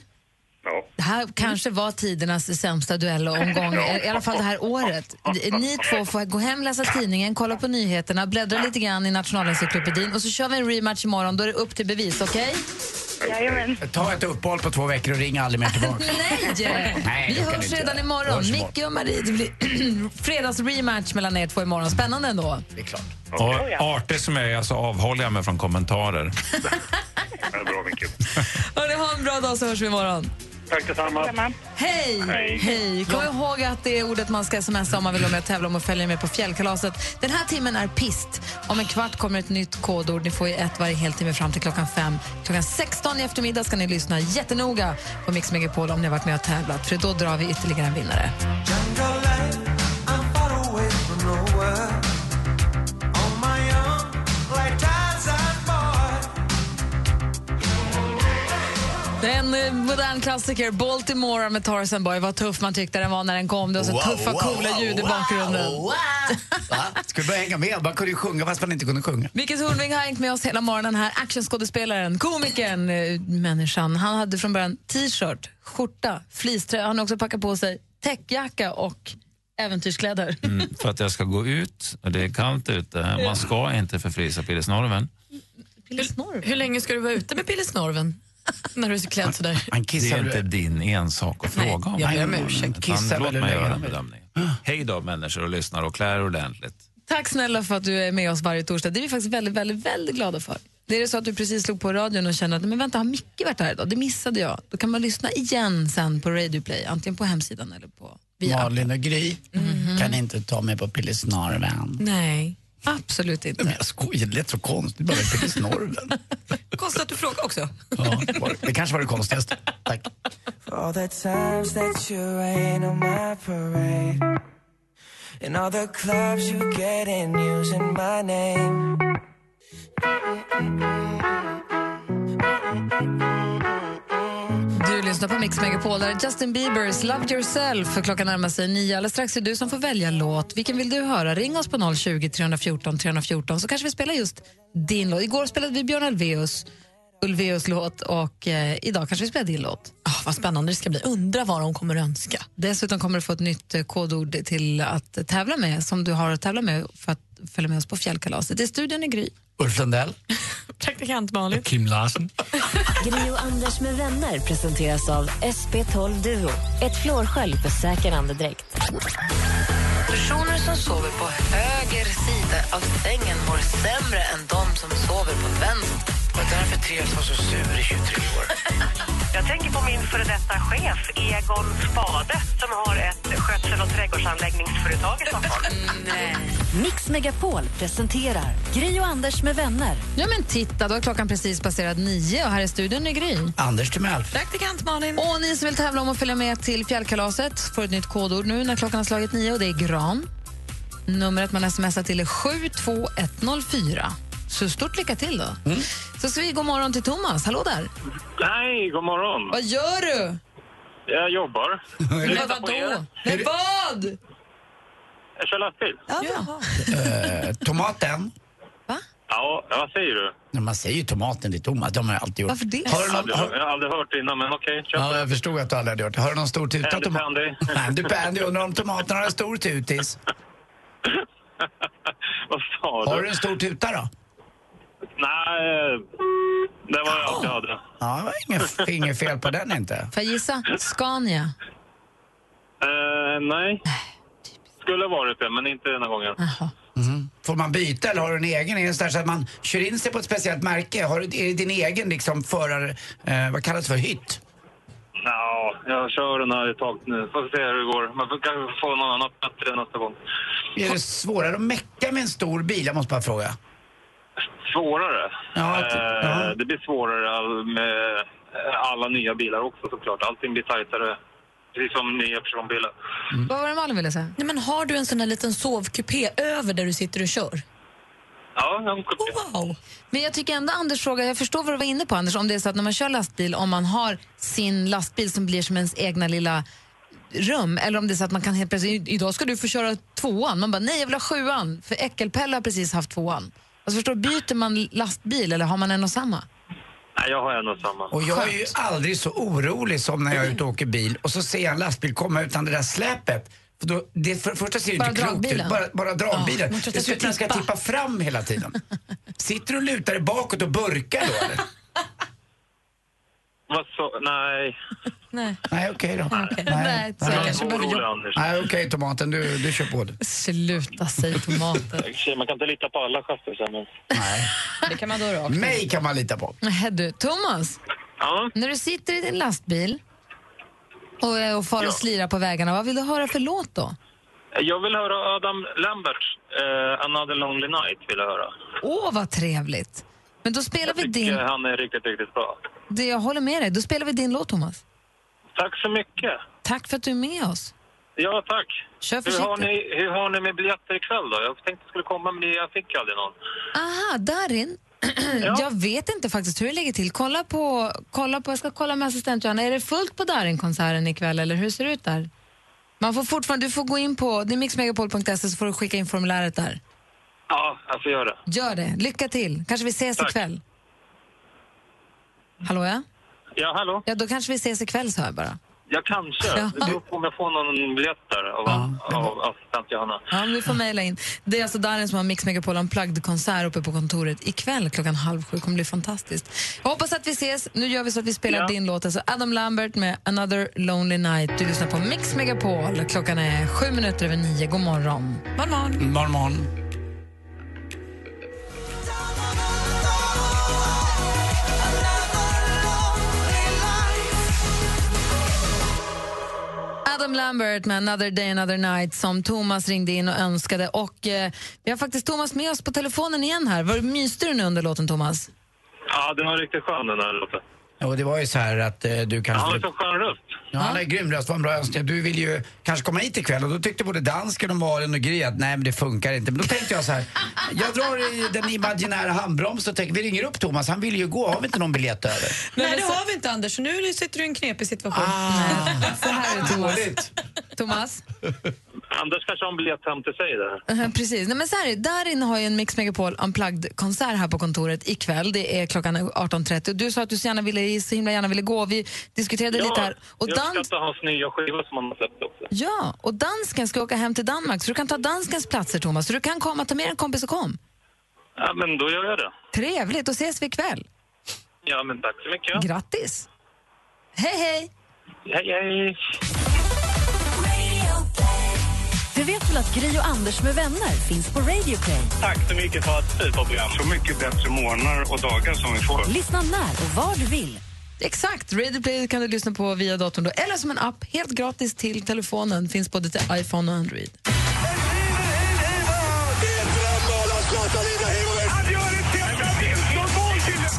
Ja. Det här kanske var tidernas sämsta duellomgång, (laughs) Ja. i alla fall det här året. Ni två får gå hem, läsa tidningen, kolla på nyheterna, bläddra lite grann i Nationalencyklopedin och så kör vi en rematch imorgon. Då är det upp till bevis, okej? Jajamän. Ta ett uppehåll på två veckor och ring aldrig mer tillbaka. (laughs) Nej! Nej, Vi hörs redan imorgon. Hörs. Micke och Marie, det blir (clears throat) fredagsrematch mellan er två imorgon. Spännande ändå. Det är klart. Och artig som jag är så avhåller jag mig från kommentarer. (laughs) Det är bra, Micke. Ha en bra dag så hörs vi imorgon. Tack detsamma. Hej! Hej. Hej! Kom ihåg att det är ordet man ska smsa om man vill vara med och tävla om och följa med på fjällkalaset. Den här timmen är pist. Om en kvart kommer ett nytt kodord. Ni får ju ett varje heltimme fram till klockan fem. Klockan 16 i eftermiddag ska ni lyssna jättenoga på Mix Megapol om ni har varit med och tävlat. För då drar vi ytterligare en vinnare. En eh, modern klassiker, Baltimore med Tarzan Boy. Vad tuff man tyckte den var när den kom. Det var så Wow, tuffa, wow, coola wow, ljud i wow, bakgrunden. (laughs) Va? Skulle börja hänga med. Man kunde ju sjunga fast man inte kunde sjunga. Micke Tornving har hängt med oss hela morgonen här. Actionskådespelaren, komikern, eh, människan. Han hade från början t-shirt, skjorta, fleecetröja. Han har också packat på sig täckjacka och äventyrskläder. Mm, för att jag ska gå ut, och det är kallt ute. Man ska inte förfrysa pillesnorven. Hur, hur länge ska du vara ute med pillesnorven? (laughs) När du är så klädd sådär. Han Det kissar är inte din ensak att Nej, fråga om. jag ber om ursäkt. Utan Kissar Låt väl mig hur göra länge en bedömning. Hej då människor och lyssnar och klär ordentligt. Tack snälla för att du är med oss varje torsdag. Det är vi faktiskt väldigt, väldigt, väldigt glada för. Det är det så att du precis slog på radion och känner att men vänta, har Micke varit här idag? Det missade jag. Då kan man lyssna igen sen på Radio Play, antingen på hemsidan eller på via Malin och Gry kan inte ta mig på Pillesnorven. Nej, absolut inte. Men jag skojar, det lät så konstigt bara med Pillesnorven. (laughs) Konstigt att du frågar också. ja, det kanske var det konstigaste. Tack. Lyssnar på Mix Megapol, där är Justin Biebers Love Yourself. För klockan närmar sig nio. Alldeles strax är du som får välja låt. Vilken vill du höra? Ring oss på 020 314 314 så kanske vi spelar just din låt. Igår spelade vi Björn Ulvaeus, Ulvaeus låt och eh, idag kanske vi spelar din låt. Oh, vad spännande det ska bli. Undra vad de kommer önska. Dessutom kommer du få ett nytt eh, kodord till att tävla med som du har att tävla med för att följa med oss på fjällkalaset. I studion är Gry. Ulf Lundell. (laughs) Praktikant Malin. Kim Larsen. Gri och Anders med vänner presenteras av SP12 Duo. Ett flårskölj för säker andedräkt. Personer som sover på höger sida av sängen mår sämre än de som sover på vänster. Och därför Therese var så sur i 23 år. (laughs) Jag tänker på min före detta chef, Egon Spade som har ett skötsel och trädgårdsanläggningsföretag i Stockholm. Mix Megapol presenterar Gri och Anders med vänner. Ja men titta, då har klockan precis passerat nio och här i studion är Gry. Anders Timell. Praktikant Malin. Och ni som vill tävla om att följa med till fjällkalaset får ett nytt kodord nu när klockan har slagit nio och det är gran. Numret man smsar till är 72104. Så stort lycka till då. Så ska vi gå morgon till Thomas. Hallå där. Nej, god morgon. Vad gör du? Jag jobbar. (laughs) Men vadå? Men vad? Jag kör lastbil. Eh, tomaten. Ja, vad säger du? Nej, Man säger ju tomaten till Thomas, de har jag alltid gjort. Varför det? Har du någon, Aldrig, har, jag har aldrig hört innan, men okej. kör ja, jag förstod att du aldrig hade gjort det. Har du någon stor tuta? Andy tomat? Pandy. (laughs) Andy Pandy, undrar om tomaterna har en stor tutis? (laughs) Vad sa du? Har du en stor tuta då? Nej, det var allt jag hade. Ja, det var inget, inget fel på den inte. Får jag gissa? Scania. Eh, nej. Skulle varit det, men inte den här gången. Mhm. Får man byta eller har du en egen? Är det så där så att man kör in sig på ett speciellt märke? Har du, är det din egen liksom förar... Eh, vad kallas det för? Hytt? Ja, jag kör den här ett tag nu. Får se hur det går. Man får kanske få något annat bättre nästa gång. Är det svårare att mecka med en stor bil? Jag måste bara fråga. Svårare? Ja, ty- Eh, ja. Det blir svårare all- med eh, alla nya bilar också såklart. Allting blir tajtare. Precis som nya personbilar. Vad var det Malin ville säga? Nej, men har du en sån här liten sovkupé över där du sitter och kör? Ja, jag kupé. Wow! Men jag tycker ändå Anders fråga, jag förstår vad du var inne på Anders, om det är så att när man kör lastbil, om man har sin lastbil som blir som ens egna lilla rum, eller om det är så att man kan helt plötsligt, idag ska du få köra tvåan, man bara nej jag vill ha sjuan, för Äckelpelle har precis haft tvåan. Alltså förstår byter man lastbil eller har man en och samma? Nej, jag har en och samma. Och jag är ju aldrig så orolig som när jag är ute och åker bil och så ser jag en lastbil komma utan det där släpet. För då, det för, första ser det Bara inte klokt ut, bara, bara dragbilen. Ja, tror att den ska tippa fram hela tiden. (laughs) Sitter du och lutar dig bakåt och burkar då eller? Vad så? Nej. Nej. Nej, okej då. Nej, så jag kanske behöver. Nej, okej tomaten, du, du kör på det. Sluta säg tomater. Man kan inte lita på alla chassisar, men... Nej. Det kan man då rakt. Mig kan man lita på. Nej, du, Thomas, Ja, när du sitter i din lastbil och, eh, och far och Ja. slirar på vägarna, vad vill du höra för låt då? jag vill höra Adam Lambert. Eh, Another Lonely Night vill jag höra. Åh, vad trevligt. Men då spelar vi Jag din... tycker han är riktigt, riktigt bra. Det, jag håller med dig. Då spelar vi din låt, Thomas. Tack så mycket. Tack för att du är med oss. Ja, tack. Kör Hur har, ni, hur har ni med biljetter ikväll då? Jag tänkte jag skulle komma, men jag fick aldrig någon. Aha, Darin. (clears throat) Jag vet inte faktiskt hur det ligger till. Kolla på, kolla på, jag ska kolla med assistent Johanna. Är det fullt på Darin-konserten ikväll eller hur ser det ut där? Man får fortfarande, du får gå in på det är mixmegapol.se så får du skicka in formuläret där. Ja, jag får göra det. Gör det. Lycka till. Kanske vi ses Tack. ikväll. Hallå ja? Ja, hallå? Ja, då kanske vi ses ikväll sa jag bara. Ja, kanske. Ja. Det beror på om jag får någon biljett där av, av assistent Johanna. Ja, men vi får mejla in. Det är alltså Darin som har Mix Megapol Unplugged-konsert uppe på kontoret ikväll klockan halv sju. Det kommer bli fantastiskt. Jag hoppas att vi ses. Nu gör vi så att vi spelar Ja. din låt. Alltså Adam Lambert med Another Lonely Night. Du lyssnar på Mix Megapol. Klockan är sju minuter över nio. God morgon. Morgon, morgon. Morgon, morgon. Adam Lambert med Another Day Another Night som Thomas ringde in och önskade. Och eh, Vi har faktiskt Thomas med oss på telefonen igen här. Var myste du nu under låten, Thomas? Ja, den var riktigt skön den här låten. Och det var ju så här att eh, du kanske... Han har så skön röst. Ja, han har grym röst, var en bra önskning. Du vill ju kanske komma hit ikväll och då tyckte både dansken och Malin och Gry att nej men det funkar inte. Men då tänkte jag så här, jag drar i den imaginära handbromsen och tänker vi ringer upp Thomas, han vill ju gå, har vi inte någon biljett över? Nej, det har vi inte Anders, nu sitter du i en knepig situation. (laughs) Så här är det, Thomas. Thomas? Anders kanske har en biljett hem till sig där. Uh, precis. Nej, men så här, inne har jag en Mix Megapol Unplugged-konsert här på kontoret ikväll. Det är klockan 18.30. Och Du sa att du så, gärna ville, så himla gärna ville gå. Vi diskuterade lite här. Och jag dans... hans nya skiva som han har släppt också. Ja, och dansken ska åka hem till Danmark så du kan ta danskens platser, Thomas. Så du kan komma, ta med en kompis och kom. Ja, men då gör jag det. Trevligt, då ses vi ikväll. Ja, men tack så mycket. Grattis! Hej, hej! Hej, hej! Du vet väl att Gry och Anders med vänner finns på Radio Play? Tack så mycket för ett superprogram. Så mycket bättre morgnar och dagar som vi får. Lyssna när och var du vill. Exakt, Radio Play kan du lyssna på via datorn då, eller som en app helt gratis till telefonen. Finns både till iPhone och Android.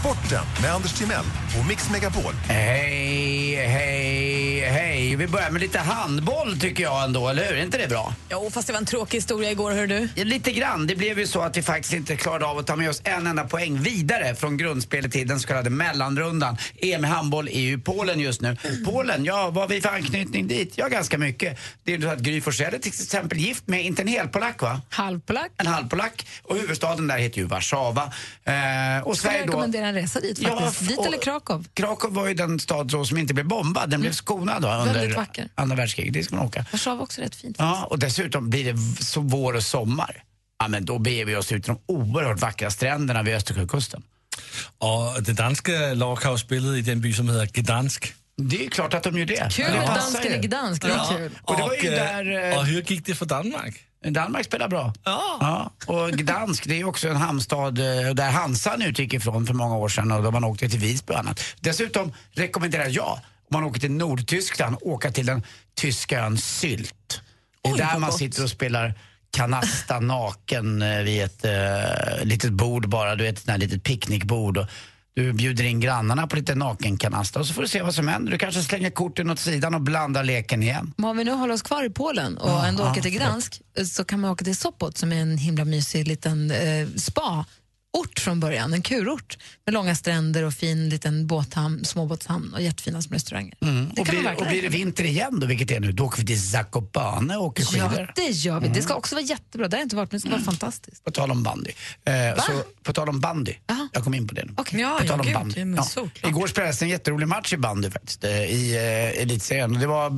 Sporten med Anders Timell och Mix Megapol. Hej, hej, hej. Vi börjar med lite handboll tycker jag ändå, eller hur? Är inte det bra? Jo, fast det var en tråkig historia igår, hör du. Ja, Lite grann. Det blev ju så att vi faktiskt inte klarade av att ta med oss en enda poäng vidare från grundspelet till den så kallade mellanrundan. EM i handboll är ju Polen just nu. Polen, ja, vad har vi för anknytning dit? Ja, ganska mycket. Det är ju så att Gry Forssell är till exempel gift med, inte en helpolack va? Halvpolack. En halvpolack. Och huvudstaden där heter ju Warszawa. Eh, och Sverige då... rekommendera en resa dit faktiskt. dit och- eller Krakow. Krakow var ju den stad som inte blev bombad. Den blev skonad då Väldigt under vacker. andra världskriget. Det ska man åka. Warszawa också rätt fint. Ja, och dessutom blir det så vår och sommar. Ja, men då beger vi oss ut till de oerhört vackra stränderna vid Östersjökusten. Och det danska lag har spelat i den by som heter Gdansk. Det är klart att de gör det. Kul med dansken ju. i Gdansk. det var kul. Och det var ju eh, där... eh, Och hur gick det för Danmark? Danmark spelar bra. Ja. Och Gdansk, det är också en hamnstad eh, där Hansan utgick ifrån för många år sedan och då man åkte till Visby och annat. Dessutom rekommenderar jag, man åker till Nordtyskland, åka till den tyska ön Sylt. Det är Oj, där man gott. sitter och spelar kanasta (laughs) naken eh, vid ett eh, litet bord bara, du vet ett litet picknickbord. Och du bjuder in grannarna på lite nakenkanasta och så får du se vad som händer. Du kanske slänger korten åt sidan och blandar leken igen. Men om vi nu håller oss kvar i Polen och ändå ja, åker till Gdansk så kan man åka till Sopot som är en himla mysig liten eh, spa-ort från början, en kurort med långa stränder och fin liten båthamn, småbåtshamn och jättefina små restauranger. Mm. Och, blir, och blir det vinter igen då, vilket det är nu, då åker vi till Zakopane och åker Ja, skidor. det gör vi. Det ska också vara jättebra. Det har jag inte varit, men det ska vara fantastiskt. På tal om bandy. Eh, så, på tal om bandy. Jag kom in på det nu. Ja, på ja, tal om gud, bandy. såklart. Igår spelades en jätterolig match i bandy faktiskt, eh, i eh, elitserien. Det var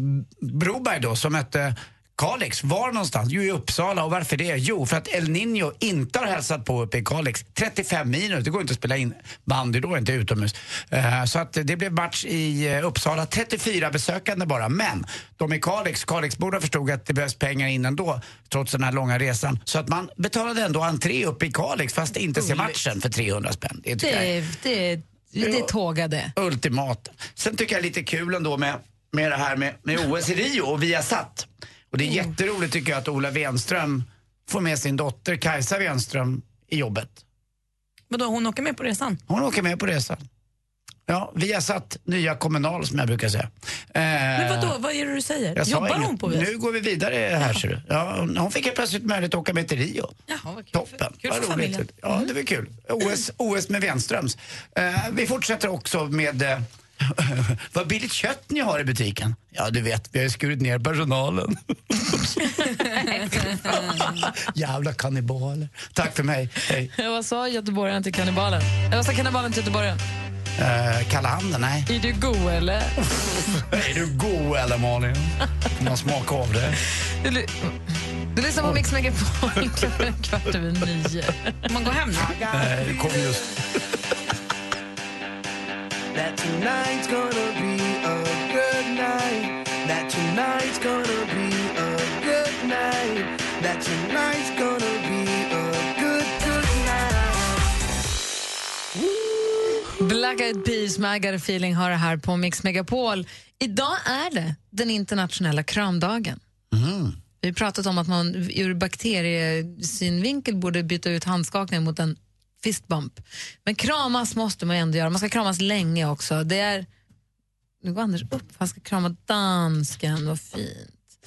Broberg då som mötte Kalix, var någonstans? Jo, i Uppsala. Och varför det? Jo, för att El Niño inte har hälsat på uppe i Kalix. 35 minus, det går inte att spela in bandy då, inte utomhus. Eh, Så att det blev match i eh, Uppsala. 34 besökande bara. Men de i Kalix, Kalixborna förstod att det behövs pengar in ändå, trots den här långa resan. Så att man betalade ändå entré uppe i Kalix fast inte se matchen för 300 spänn. Det Det är är, det är, det är tågade. ultimat. Sen tycker jag lite kul ändå med, med det här med, med OS i Rio och Viasat. Och det är jätteroligt tycker jag att Ola Wenström får med sin dotter Kajsa Wenström i jobbet. Vadå, hon åker med på resan? Hon åker med på resan. Ja, Viasat, nya Kommunal som jag brukar säga. Men Eh, vadå, vad är det du säger? jag sa Jobbar inget. hon på vis? Nu går vi vidare här ser du. Ja, hon- hon fick helt plötsligt möjlighet att åka med till Rio. Jaha, vad kul. Toppen. Kul Vad för roligt. familjen. Ja, det var kul. OS, OS med Wenströms. Eh, vi fortsätter också med eh, (laughs) vad billigt kött ni har i butiken. Ja, du vet, vi har ju skurit ner personalen. (laughs) Jävla kannibaler. Tack för mig. Hej. (laughs) Vad sa göteborgaren till kannibalen? Vad sa kannibalen till göteborgaren? Eh, kalla handen, nej. Är du god eller? Är du god eller Malin? Får man smaka av det? Du, ly- du lyssnar på Mix Megapol klockan är kvart över nio. Man går hem nu. Nej, det kom just. That tonight's gonna be a good night. That tonight's gonna be a good night. That tonight's gonna be a good, good night. Black Eyed Peas med I got a feeling har det här på Mix Megapol. Idag är det den internationella kramdagen. Vi har pratat om att man ur bakteriesynvinkel borde byta ut handskakningen mot en fistbump. Men kramas måste man ändå göra. Man ska kramas länge också. Det är... Nu går Anders upp, han ska krama dansken, vad fint.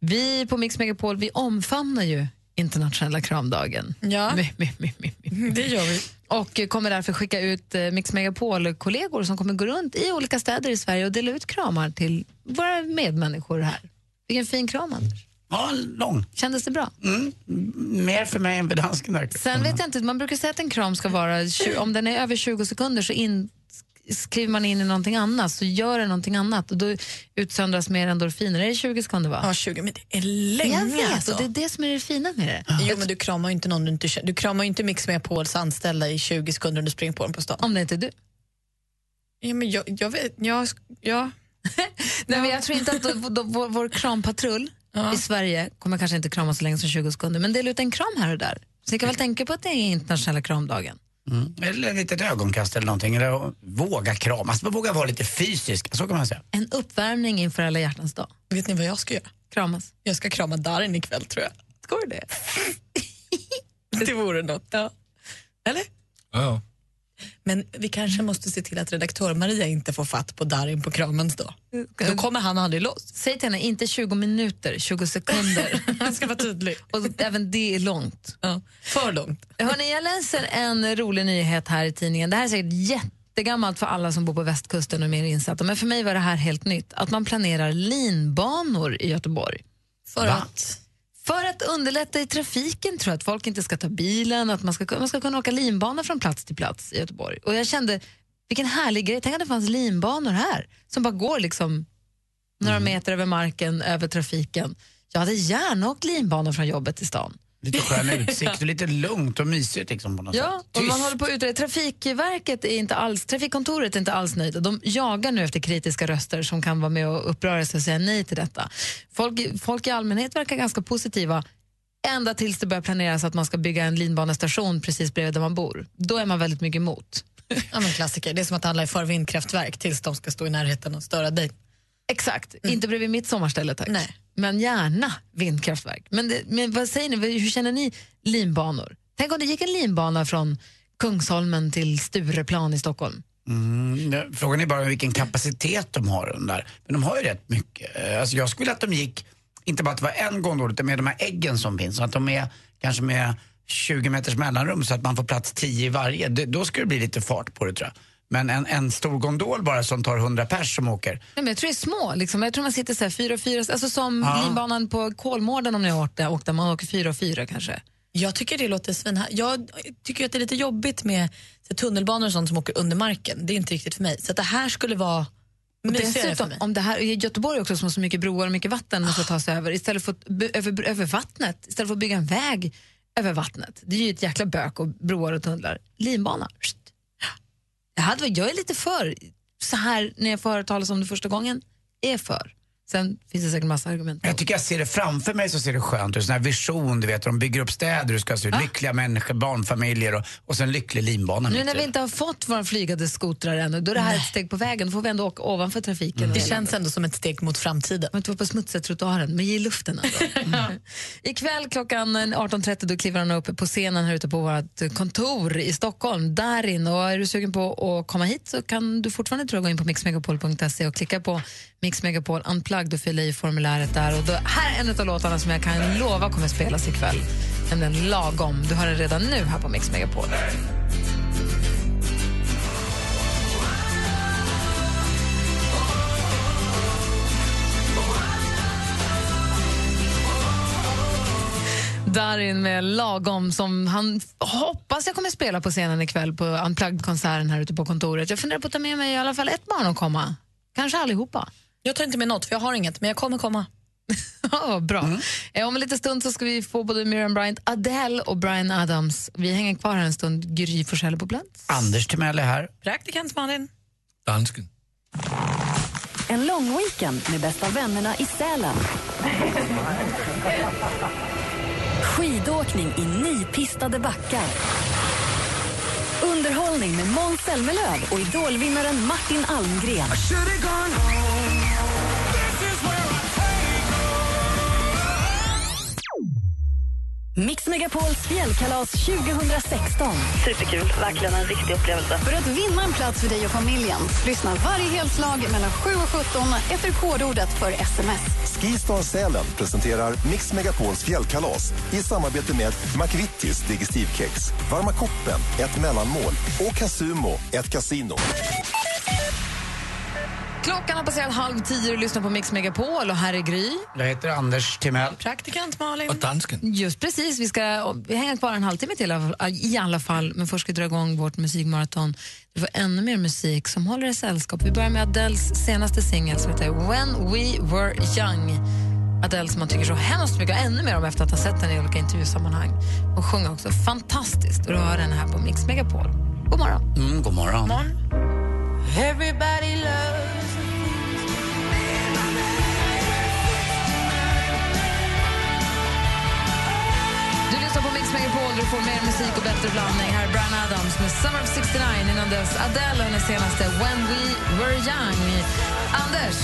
Vi på Mix Megapol vi omfamnar ju internationella kramdagen. Ja. My, my, my. Det gör vi. Och kommer därför skicka ut eh, Mix Megapol-kollegor som kommer gå runt i olika städer i Sverige och dela ut kramar till våra medmänniskor här. Vilken fin kram, Anders. Ja, lång. Kändes det bra? Mm. Mer för mig än för dansken där. Sen vet jag inte, man brukar säga att en kram ska vara, om den är över 20 sekunder så in, skriver man in i någonting annat, så gör det någonting annat och då utsöndras mer endorfiner. Är det 20 sekunder va? Ja, 20, men det är länge Jag vet, alltså. och det är det som är det fina med det. Jo, men du kramar ju inte någon du inte känner. Du kramar ju inte Mix med Pauls anställda i 20 sekunder när du springer på dem på stan. Om det inte är du. Ja, men jag, jag vet, jag, ja. (laughs) Nej, men jag tror inte att då, då, vår, vår krampatrull i Sverige kommer kanske inte krama så länge som 20 sekunder, men dela ut en kram här och där. Så ni kan väl tänka på att det är internationella kramdagen. Mm. Eller ett litet ögonkast eller någonting. Eller våga kramas. Man vågar vara lite fysisk, så kan man säga. En uppvärmning inför alla hjärtans dag. Vet ni vad jag ska göra? Kramas. Jag ska krama Darin ikväll tror jag. Ska du det? (laughs) det vore något. Ja. Eller? Ja. Men vi kanske måste se till att redaktör Maria inte får fatt på Darin på kramens dag. Då kommer han aldrig loss. Säg till henne, inte 20 minuter, 20 sekunder. (laughs) Han ska vara tydlig. Och även det är långt. Ja, för långt. Hörrni, jag läser en rolig nyhet här i tidningen. Det här är säkert jättegammalt för alla som bor på västkusten och är mer insatta. Men för mig var det här helt nytt. Att man planerar linbanor i Göteborg. För Va? att... För att underlätta i trafiken, tror jag. Att folk inte ska ta bilen, att man ska, man ska kunna åka linbana från plats till plats i Göteborg. Och jag kände, vilken härlig grej. Tänk att det fanns linbanor här som bara går liksom några meter över marken, över trafiken. Jag hade gärna åkt linbanor från jobbet till stan. Lite skön utsikt och lite lugnt och mysigt liksom på något Ja, sätt. och man håller på att utreda. Trafikverket är inte alls, Trafikkontoret är inte alls nöjda. De jagar nu efter kritiska röster som kan vara med och uppröra sig och säga nej till detta. Folk, folk i allmänhet verkar ganska positiva ända tills det börjar planeras att man ska bygga en linbanestation precis bredvid där man bor. Då är man väldigt mycket emot. Ja, men klassiker. Det är som att handla i för vindkraftverk tills de ska stå i närheten och störa dig. Exakt, inte bredvid mitt sommarställe tack. Nej. Men gärna vindkraftverk. Men, det, men vad säger ni, hur känner ni linbanor? Tänk om det gick en linbana från Kungsholmen till Stureplan i Stockholm. Mm, frågan är bara vilken kapacitet de har den där. Men de har ju rätt mycket. Eh, Alltså jag skulle vilja att de gick, inte bara att det var en gondol utan med de här äggen som finns. Så att de är kanske med 20 meters mellanrum så att man får plats 10 i varje. Det, då skulle det bli lite fart på det tror jag. Men en, en stor gondol bara som tar 100 pers som åker. Nej, men jag tror det är små. Liksom. Jag tror man sitter så här fyra och fyra, alltså som Ja. linbanan på Kolmården om ni har åkt där, åkt där man åker fyra och fyra kanske. Jag tycker det låter svin Jag tycker att det är lite jobbigt med så, tunnelbanor och sånt som åker under marken. Det är inte riktigt för mig. Så att det här skulle vara Och dessutom, om det här, i Göteborg också som har så mycket broar och mycket vatten man ska ta sig över, istället för över, över vattnet, istället för att bygga en väg över vattnet. Det är ju ett jäkla bök och broar och tunnlar. Linbana. Jag, hade, jag är lite för, så här när jag får höra talas om det första gången, är för. Sen finns det säkert massa argument. Jag tycker jag ser det framför mig så ser det skönt ut. Sån här vision, du vet, de bygger upp städer, det ska se ut lyckliga människor, barnfamiljer och, och sen lycklig linbana Nu när i. vi inte har fått våra flygande skotrar ännu, då är det här ett steg på vägen. Då får vi ändå åka ovanför trafiken. Det känns ändå som ett steg mot framtiden. Man inte vara på smutsiga trottoaren, men ge luften ändå. (laughs) Mm. Ikväll klockan 18.30 då kliver han upp på scenen här ute på vårt kontor i Stockholm. Där inne. Och är du sugen på att komma hit så kan du fortfarande tror jag, gå in på mixmegapol.se och klicka på Mix Megapol Unplugged och fylla i formuläret där. Och då, här är en av låtarna som jag kan lova kommer spelas ikväll. Nämligen Lagom. Du har den redan nu här på Mix Megapol. Darin med Lagom som han hoppas jag kommer spela på scenen ikväll på Unplugged-konserten här ute på kontoret. Jag funderar på att ta med mig i alla fall ett barn och komma. Kanske allihopa. Jag tar inte med något, för jag har inget, men jag kommer komma. (laughs) Ja, bra. Eh, Om en liten stund så ska vi få både Miriam Bryant, Adele och Brian Adams. Vi hänger kvar här en stund. Gry Forssell på plats. Anders Timell är här. Praktikant Malin. Dansken. En lång weekend med bästa vännerna i Sälen. Skidåkning i nypistade backar. underhållning med Måns Zelmerlöw och idolvinnaren Martin Almgren. Mix Megapols fjällkalas 2016. Superkul, verkligen en riktig upplevelse. För att vinna en plats för dig och familjen, lyssna varje helslag mellan 7 och 17 efter kodordet för sms. Skistar Sälen presenterar Mix Megapols fjällkalas i samarbete med McVittys Digestivkex, Varma koppen, ett mellanmål och Casumo, ett kasino. Klockan har passerat halv tio och lyssnar på Mix Megapol och här är Gry. Jag heter Anders Timell. Praktikant Malin. Och dansken. Just precis, vi ska vi hänger bara en halvtimme till i alla fall, men först ska vi dra igång vårt musikmaraton. Vi får ännu mer musik som håller i sällskap. Vi börjar med Adeles senaste singel som heter When We Were Young. Adele som man tycker så hemskt mycket ännu mer om efter att ha sett henne i olika intervjusammanhang. Hon sjunger också fantastiskt och du hör henne här på Mix Megapol. God morgon. Mm, god morgon. Everybody loves Mix Megapol, du får mer musik och bättre blandning. Här är Brian Adams med Summer of 69. Innan dess Adele och hennes senaste When We Were Young. Anders,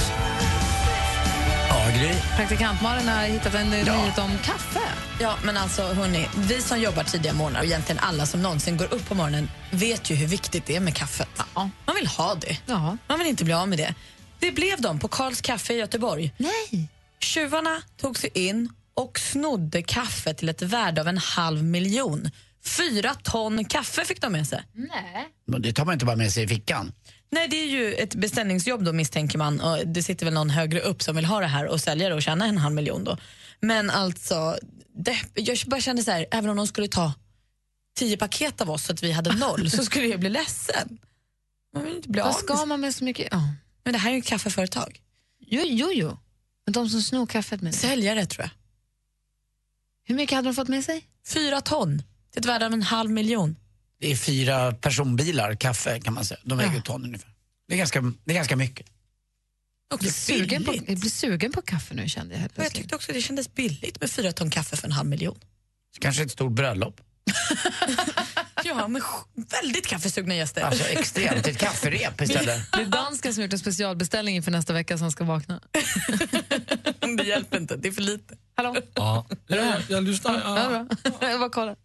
Ja, Gry. praktikant Malin har hittat en nyhet om kaffe. Ja, men alltså hörni, vi som jobbar tidiga morgnar och egentligen alla som någonsin går upp på morgonen vet ju hur viktigt det är med kaffet. Man vill ha det. Ja. Man vill inte bli av med det. Det blev de på Karls Kaffe i Göteborg. Nej. Tjuvarna tog sig in och snodde kaffe till ett värde av en halv miljon. Fyra ton kaffe fick de med sig. Nej. Men Det tar man inte bara med sig i fickan. Nej, det är ju ett beställningsjobb då misstänker man och det sitter väl någon högre upp som vill ha det här och sälja det och tjäna en halv miljon då. Men alltså, det, jag bara kände så här, även om de skulle ta tio paket av oss så att vi hade noll så skulle jag bli ledsen. Man vill inte bli Vad ska man med så mycket? Ja. Men det här är ju ett kaffeföretag. Jo, jo, jo. Men de som snor kaffet med sig. Säljare tror jag. Hur mycket hade de fått med sig? Fyra ton till ett värde av en halv miljon. Det är fyra personbilar kaffe kan man säga. De väger ett ton ungefär. Det är ganska, det är ganska mycket. Jag blir, sugen på, jag blir sugen på kaffe nu kände jag Och jag tyckte också det kändes billigt med fyra ton kaffe för en halv miljon. Kanske ett stort bröllop. (laughs) Ja, men väldigt kaffesugna gäster. Alltså extremt. Ett kafferep istället. (laughs) Det är dansken som har gjort en specialbeställning inför nästa vecka som ska vakna. (laughs) det hjälper inte, det är för lite. Hallå? Ja, jag, jag lyssnar. Ja, bra. (laughs) Jag bara kollar.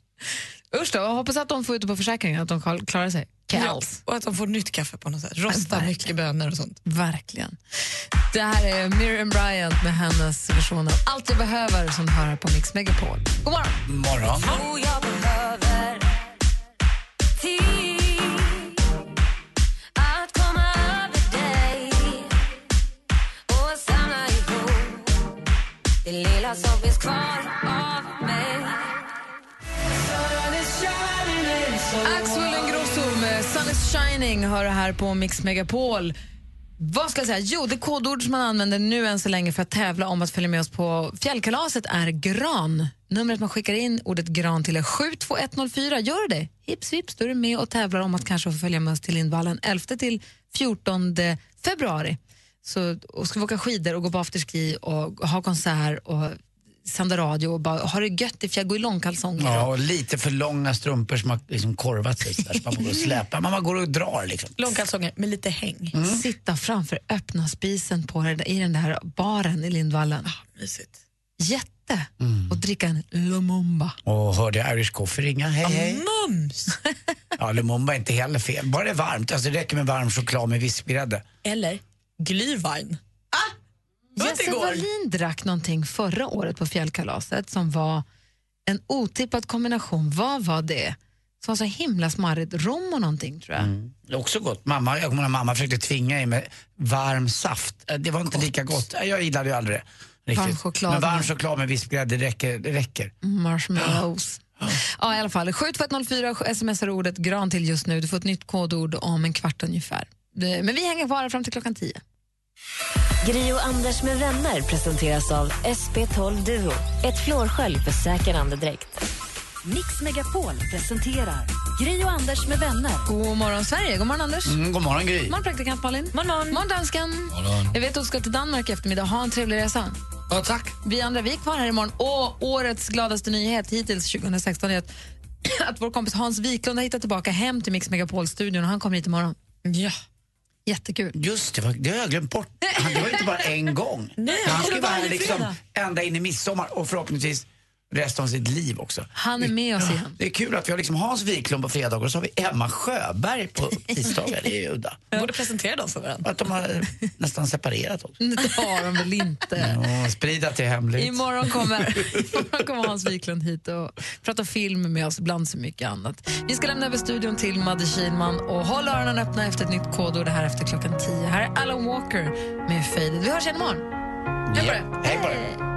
Usch då, jag hoppas att de får ute på försäkringen, att de klar- klarar sig. Ja, Kals. och att de får nytt kaffe på något sätt. Rosta mycket bönor och sånt. Verkligen. Det här är Miriam Bryant med hennes version av Allt jag behöver som hör på Mix Megapol. God morgon! Morgon. Oh, det lilla som finns kvar av mig. Axel Ingrosso med Sun is shining hör du här på Mix Megapol. Vad ska jag säga? Jo, det kodord som man använder nu än så länge för att tävla om att följa med oss på fjällkalaset är GRAN. Numret man skickar in ordet GRAN till är 72104. Gör det! Hips vips, då är du med och tävlar om att kanske få följa med oss till Lindvallen 11 till 14 februari. Så och ska vi åka skidor och gå på afterski och ha konsert och sända radio och bara ha det gött i fjäll, gå i långkalsonger. Ja, och lite för långa strumpor som har liksom korvat sig sådär, så man får gå och släpa. Man går och drar liksom. Långkalsonger med lite häng. Sitta framför öppna spisen på i den där baren i Lindvallen. Ah, mysigt. Jätte! Och dricka en Lumumba. Och hörde Irish Coffee ringa. Hej, hej. Mums! Ja, Lumumba är inte heller fel. Bara det är varmt. Alltså, det räcker med varm choklad med vispgrädde. Eller glühwein. Ah! Jesse det. Wallin drack någonting förra året på fjällkalaset som var en otippad kombination. Vad var det? Som var så himla smarrigt. Rom och någonting tror jag. Det är också gott. Mamma, jag kommer ihåg mamma försökte tvinga i mig varm saft. Eh, Det var inte lika gott. Jag gillade ju aldrig det. Varm choklad Men varm med- choklad med vispgrädde, det räcker. Det räcker. Marshmallows. (gasps) Ja, i alla fall. 72104 smsar ordet gran till just nu. Du får ett nytt kodord om en kvart ungefär. Det- Men vi hänger kvar fram till klockan 10. Gri och Anders med vänner presenteras av SP12 Duo. Ett flårskölj för säker andedräkt. Mix Megapol presenterar Gri och Anders med vänner. God morgon, Sverige. God morgon, Anders. Mm, god morgon, Gry. God morgon, praktikant Malin. God morgon, morgon dansken. Morgon. Jag vet att du ska till Danmark i eftermiddag. Ha en trevlig resa. Ja, tack. Vi andra vi är kvar här imorgon. Och årets gladaste nyhet hittills 2016 är att (clears throat) att vår kompis Hans Wiklund har hittat tillbaka hem till Mix Megapol-studion han kommer hit imorgon. Ja. Jättekul. Just det, det har jag glömt bort. Han- Det var inte bara en gång. (laughs) Nej, han ska vara här liksom ända in i midsommar och förhoppningsvis resten av sitt liv också. Han är med oss igen. Det är kul att vi har liksom Hans Wiklund på fredagar och så har vi Emma Sjöberg på (laughs) tisdagar. Det är ju udda. Borde presentera dem för varandra. Att de har nästan separerat också. Det har de väl inte. (laughs) Ja, sprid att det är hemligt. Imorgon kommer, (laughs) imorgon kommer Hans Wiklund hit och prata film med oss bland så mycket annat. Vi ska lämna över studion till Madde Kihlman och håll öronen öppna efter ett nytt kodord det här efter klockan 10. Här är Alan Walker med Faded. Vi hörs igen imorgon. Hej på dig. Hej på dig.